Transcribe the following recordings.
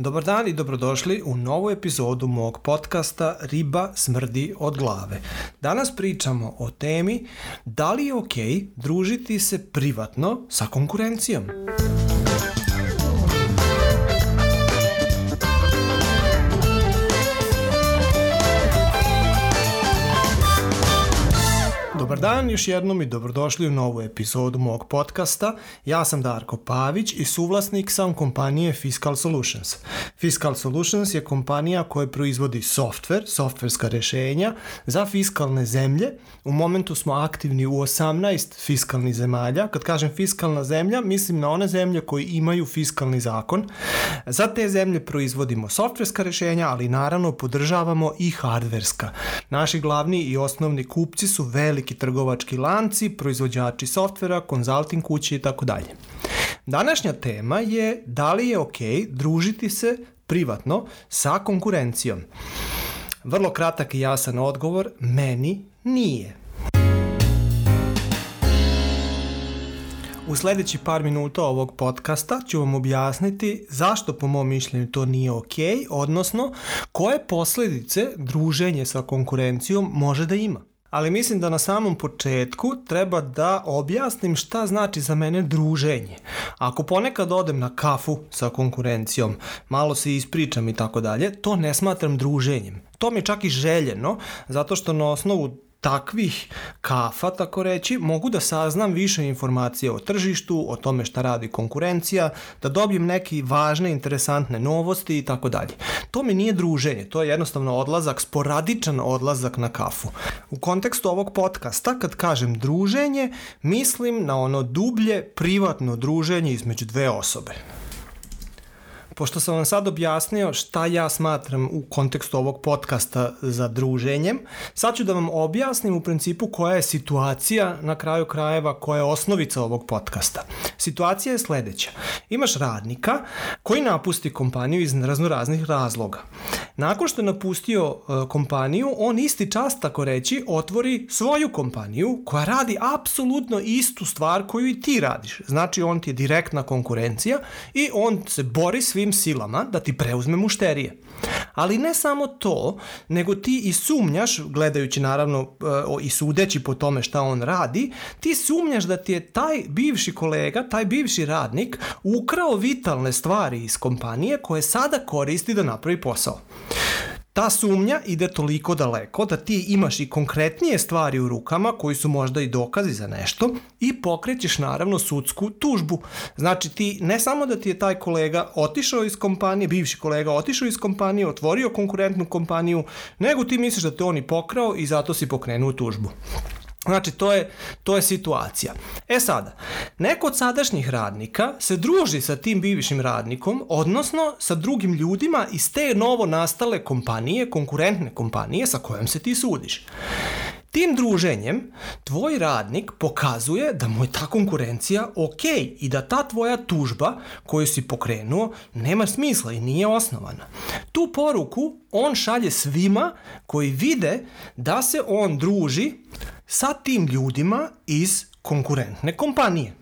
Dobar dan i dobrodošli u novu epizodu mog podcasta Riba smrdi od glave. Danas pričamo o temi da li je ok družiti se privatno sa konkurencijom. Dobar dan još jednom i dobrodošli u novu epizodu mog podcasta. Ja sam Darko Pavić i suvlasnik sam kompanije Fiscal Solutions. Fiscal Solutions je kompanija koja proizvodi softver, softverska rešenja za fiskalne zemlje. U momentu smo aktivni u 18 fiskalnih zemalja. Kad kažem fiskalna zemlja, mislim na one zemlje koji imaju fiskalni zakon. Za te zemlje proizvodimo softverska rešenja, ali naravno podržavamo i hardverska. Naši glavni i osnovni kupci su veliki trgovački lanci, proizvođači softvera, konzulting kuće i tako dalje. Današnja tema je da li je ok družiti se privatno sa konkurencijom. Vrlo kratak i jasan odgovor, meni nije. U sledeći par minuta ovog podcasta ću vam objasniti zašto po mom mišljenju to nije ok, odnosno koje posledice druženje sa konkurencijom može da ima. Ali mislim da na samom početku treba da objasnim šta znači za mene druženje. Ako ponekad odem na kafu sa konkurencijom, malo se ispričam i tako dalje, to ne smatram druženjem. To mi je čak i željeno, zato što na osnovu takvih kafa, tako reći, mogu da saznam više informacije o tržištu, o tome šta radi konkurencija, da dobijem neke važne, interesantne novosti i tako dalje. To mi nije druženje, to je jednostavno odlazak, sporadičan odlazak na kafu. U kontekstu ovog podcasta, kad kažem druženje, mislim na ono dublje, privatno druženje između dve osobe pošto sam vam sad objasnio šta ja smatram u kontekstu ovog podcasta za druženjem, sad ću da vam objasnim u principu koja je situacija na kraju krajeva, koja je osnovica ovog podcasta. Situacija je sledeća. Imaš radnika koji napusti kompaniju iz raznoraznih razloga. Nakon što je napustio uh, kompaniju, on isti čas, tako reći, otvori svoju kompaniju koja radi apsolutno istu stvar koju i ti radiš. Znači, on ti je direktna konkurencija i on se bori svim svim silama da ti preuzme mušterije. Ali ne samo to, nego ti i sumnjaš, gledajući naravno uh, i sudeći po tome šta on radi, ti sumnjaš da ti je taj bivši kolega, taj bivši radnik ukrao vitalne stvari iz kompanije koje sada koristi da napravi posao ta sumnja ide toliko daleko da ti imaš i konkretnije stvari u rukama koji su možda i dokazi za nešto i pokrećeš naravno sudsku tužbu. Znači ti ne samo da ti je taj kolega otišao iz kompanije, bivši kolega otišao iz kompanije, otvorio konkurentnu kompaniju, nego ti misliš da te on i pokrao i zato si pokrenuo tužbu. Znači, to je, to je situacija. E sada, neko od sadašnjih radnika se druži sa tim bivšim radnikom, odnosno sa drugim ljudima iz te novo nastale kompanije, konkurentne kompanije sa kojom se ti sudiš. Tim druženjem tvoj radnik pokazuje da mu je ta konkurencija ok i da ta tvoja tužba koju si pokrenuo nema smisla i nije osnovana. Tu poruku on šalje svima koji vide da se on druži sa tim ljudima iz konkurentne kompanije.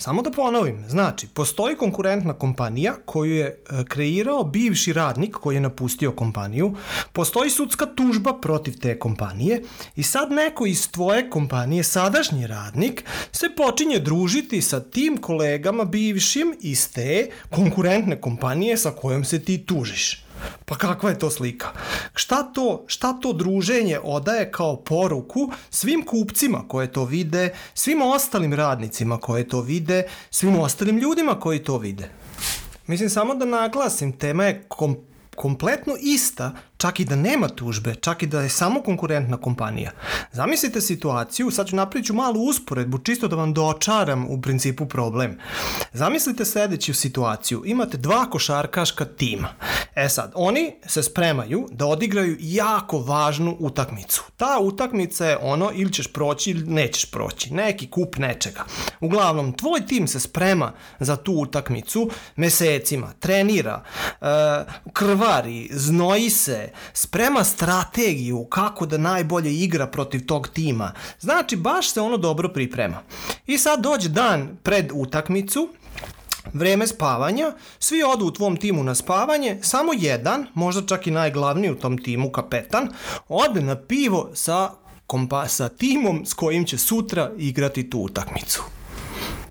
Samo da ponovim, znači, postoji konkurentna kompanija koju je e, kreirao bivši radnik koji je napustio kompaniju, postoji sudska tužba protiv te kompanije i sad neko iz tvoje kompanije, sadašnji radnik, se počinje družiti sa tim kolegama bivšim iz te konkurentne kompanije sa kojom se ti tužiš. Pa kakva je to slika? Šta to, šta to druženje odaje kao poruku svim kupcima koje to vide, svim ostalim radnicima koje to vide, svim ostalim ljudima koji to vide? Mislim samo da naglasim, tema je kom, kompletno ista čak i da nema tužbe, čak i da je samo konkurentna kompanija. Zamislite situaciju, sad ću napravit ću malu usporedbu, čisto da vam dočaram u principu problem. Zamislite sledeću situaciju, imate dva košarkaška tima. E sad, oni se spremaju da odigraju jako važnu utakmicu. Ta utakmica je ono, ili ćeš proći ili nećeš proći, neki kup nečega. Uglavnom, tvoj tim se sprema za tu utakmicu mesecima, trenira, e, krvari, znoji se, sprema strategiju kako da najbolje igra protiv tog tima. Znači, baš se ono dobro priprema. I sad dođe dan pred utakmicu, vreme spavanja, svi odu u tvom timu na spavanje, samo jedan, možda čak i najglavniji u tom timu, kapetan, ode na pivo sa, kompa, sa timom s kojim će sutra igrati tu utakmicu.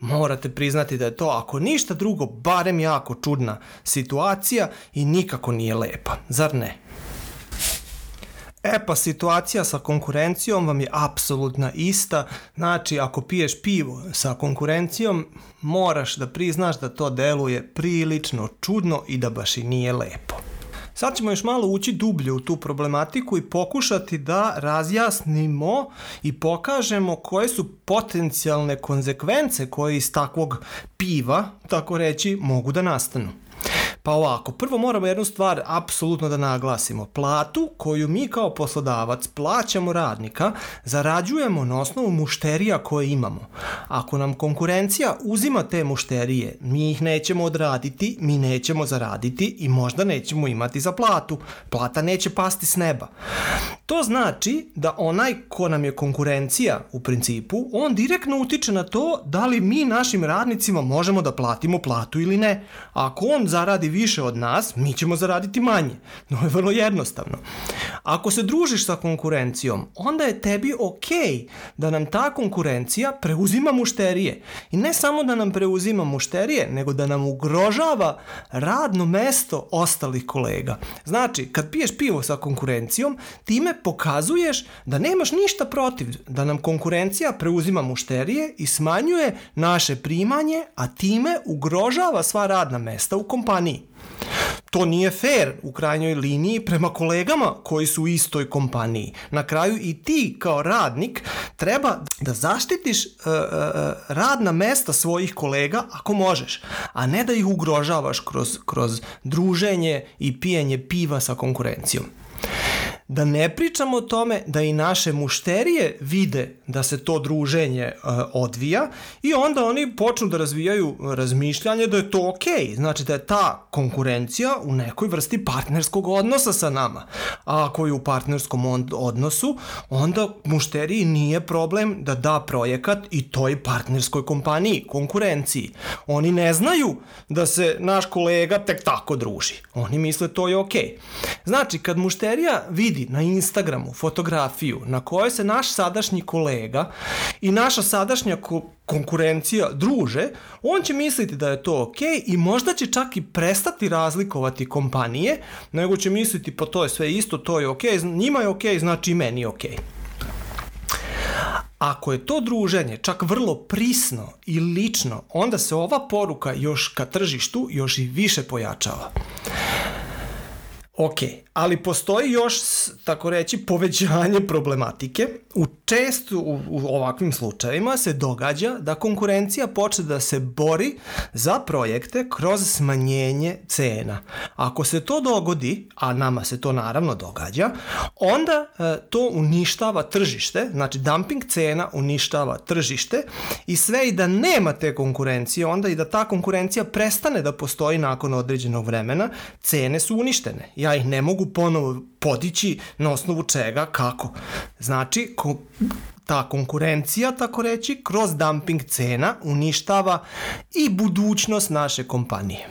Morate priznati da je to, ako ništa drugo, barem jako čudna situacija i nikako nije lepa, zar ne? E pa situacija sa konkurencijom vam je apsolutna ista, znači ako piješ pivo sa konkurencijom moraš da priznaš da to deluje prilično čudno i da baš i nije lepo. Sad ćemo još malo ući dublje u tu problematiku i pokušati da razjasnimo i pokažemo koje su potencijalne konsekvence koje iz takvog piva, tako reći, mogu da nastanu. Pa ovako, prvo moramo jednu stvar apsolutno da naglasimo. Platu koju mi kao poslodavac plaćamo radnika, zarađujemo na osnovu mušterija koje imamo. Ako nam konkurencija uzima te mušterije, mi ih nećemo odraditi, mi nećemo zaraditi i možda nećemo imati za platu. Plata neće pasti s neba. To znači da onaj ko nam je konkurencija u principu, on direktno utiče na to da li mi našim radnicima možemo da platimo platu ili ne. Ako on zaradi više od nas, mi ćemo zaraditi manje. No je vrlo jednostavno. Ako se družiš sa konkurencijom, onda je tebi ok da nam ta konkurencija preuzima mušterije. I ne samo da nam preuzima mušterije, nego da nam ugrožava radno mesto ostalih kolega. Znači, kad piješ pivo sa konkurencijom, time pokazuješ da nemaš ništa protiv, da nam konkurencija preuzima mušterije i smanjuje naše primanje, a time ugrožava sva radna mesta u kompaniji. To nije fair u krajnjoj liniji prema kolegama koji su u istoj kompaniji. Na kraju i ti kao radnik treba da zaštitiš uh, uh, radna mesta svojih kolega ako možeš, a ne da ih ugrožavaš kroz, kroz druženje i pijenje piva sa konkurencijom. Da ne pričamo o tome da i naše mušterije vide da se to druženje uh, odvija i onda oni počnu da razvijaju razmišljanje da je to okej, okay. znači da je ta konkurencija u nekoj vrsti partnerskog odnosa sa nama. A ako je u partnerskom odnosu, onda mušteriji nije problem da da projekat i toj partnerskoj kompaniji, konkurenciji. Oni ne znaju da se naš kolega tek tako druži. Oni misle to je okej. Okay. Znači, kad mušterija vidi vidi na Instagramu fotografiju na kojoj se naš sadašnji kolega i naša sadašnja ko konkurencija druže, on će misliti da je to ok i možda će čak i prestati razlikovati kompanije, nego će misliti pa to je sve isto, to je ok, njima je ok, znači i meni je ok. Ako je to druženje čak vrlo prisno i lično, onda se ova poruka još ka tržištu još i više pojačava. Ok, ali postoji još, tako reći, povećanje problematike. U često u, u ovakvim slučajevima se događa da konkurencija počne da se bori za projekte kroz smanjenje cena. Ako se to dogodi, a nama se to naravno događa, onda e, to uništava tržište, znači dumping cena uništava tržište i sve i da nema te konkurencije, onda i da ta konkurencija prestane da postoji nakon određenog vremena, cene su uništene. Ja ih ne mogu ponovo podići na osnovu čega, kako. Znači, ko, ta konkurencija, tako reći, kroz dumping cena uništava i budućnost naše kompanije.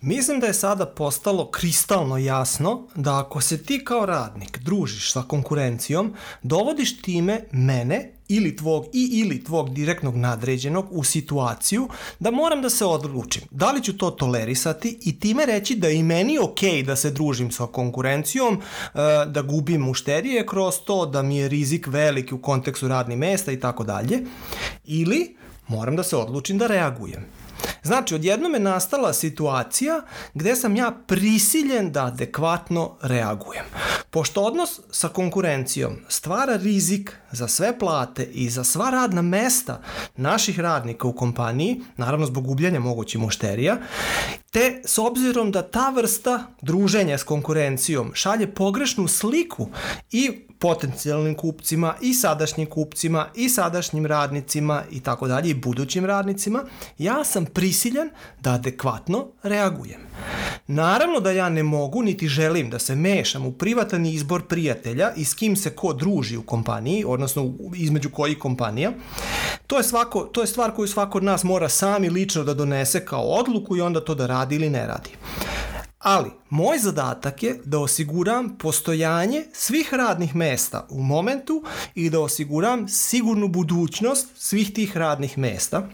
Mislim da je sada postalo kristalno jasno da ako se ti kao radnik družiš sa konkurencijom, dovodiš time mene ili tvog i ili tvog direktnog nadređenog u situaciju da moram da se odlučim da li ću to tolerisati i time reći da i meni ok da se družim sa konkurencijom, e, da gubim mušterije kroz to, da mi je rizik veliki u kontekstu radnih mesta i tako dalje, ili moram da se odlučim da reagujem. Znači, odjednom je nastala situacija gde sam ja prisiljen da adekvatno reagujem. Pošto odnos sa konkurencijom stvara rizik za sve plate i za sva radna mesta naših radnika u kompaniji, naravno zbog gubljenja mogućih mušterija, te s obzirom da ta vrsta druženja s konkurencijom šalje pogrešnu sliku i potencijalnim kupcima i sadašnjim kupcima i sadašnjim radnicima i tako dalje i budućim radnicima, ja sam prisiljen da adekvatno reagujem. Naravno da ja ne mogu niti želim da se mešam u privatan izbor prijatelja i s kim se ko druži u kompaniji, odnosno između kojih kompanija. To je, svako, to je stvar koju svako od nas mora sami lično da donese kao odluku i onda to da radi ili ne radi. Ali, moj zadatak je da osiguram postojanje svih radnih mesta u momentu i da osiguram sigurnu budućnost svih tih radnih mesta,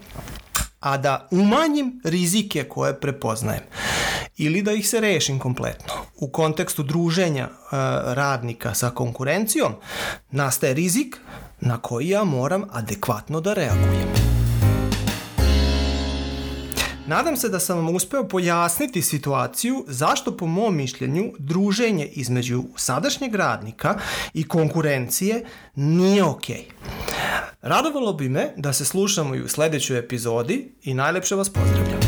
a da umanjim rizike koje prepoznajem ili da ih se rešim kompletno. U kontekstu druženja e, radnika sa konkurencijom nastaje rizik na koji ja moram adekvatno da reagujem. Nadam se da sam vam uspeo pojasniti situaciju zašto po mom mišljenju druženje između sadašnjeg radnika i konkurencije nije okej. Okay. Radovalo bi me da se slušamo i u sledećoj epizodi i najlepše vas pozdravljam.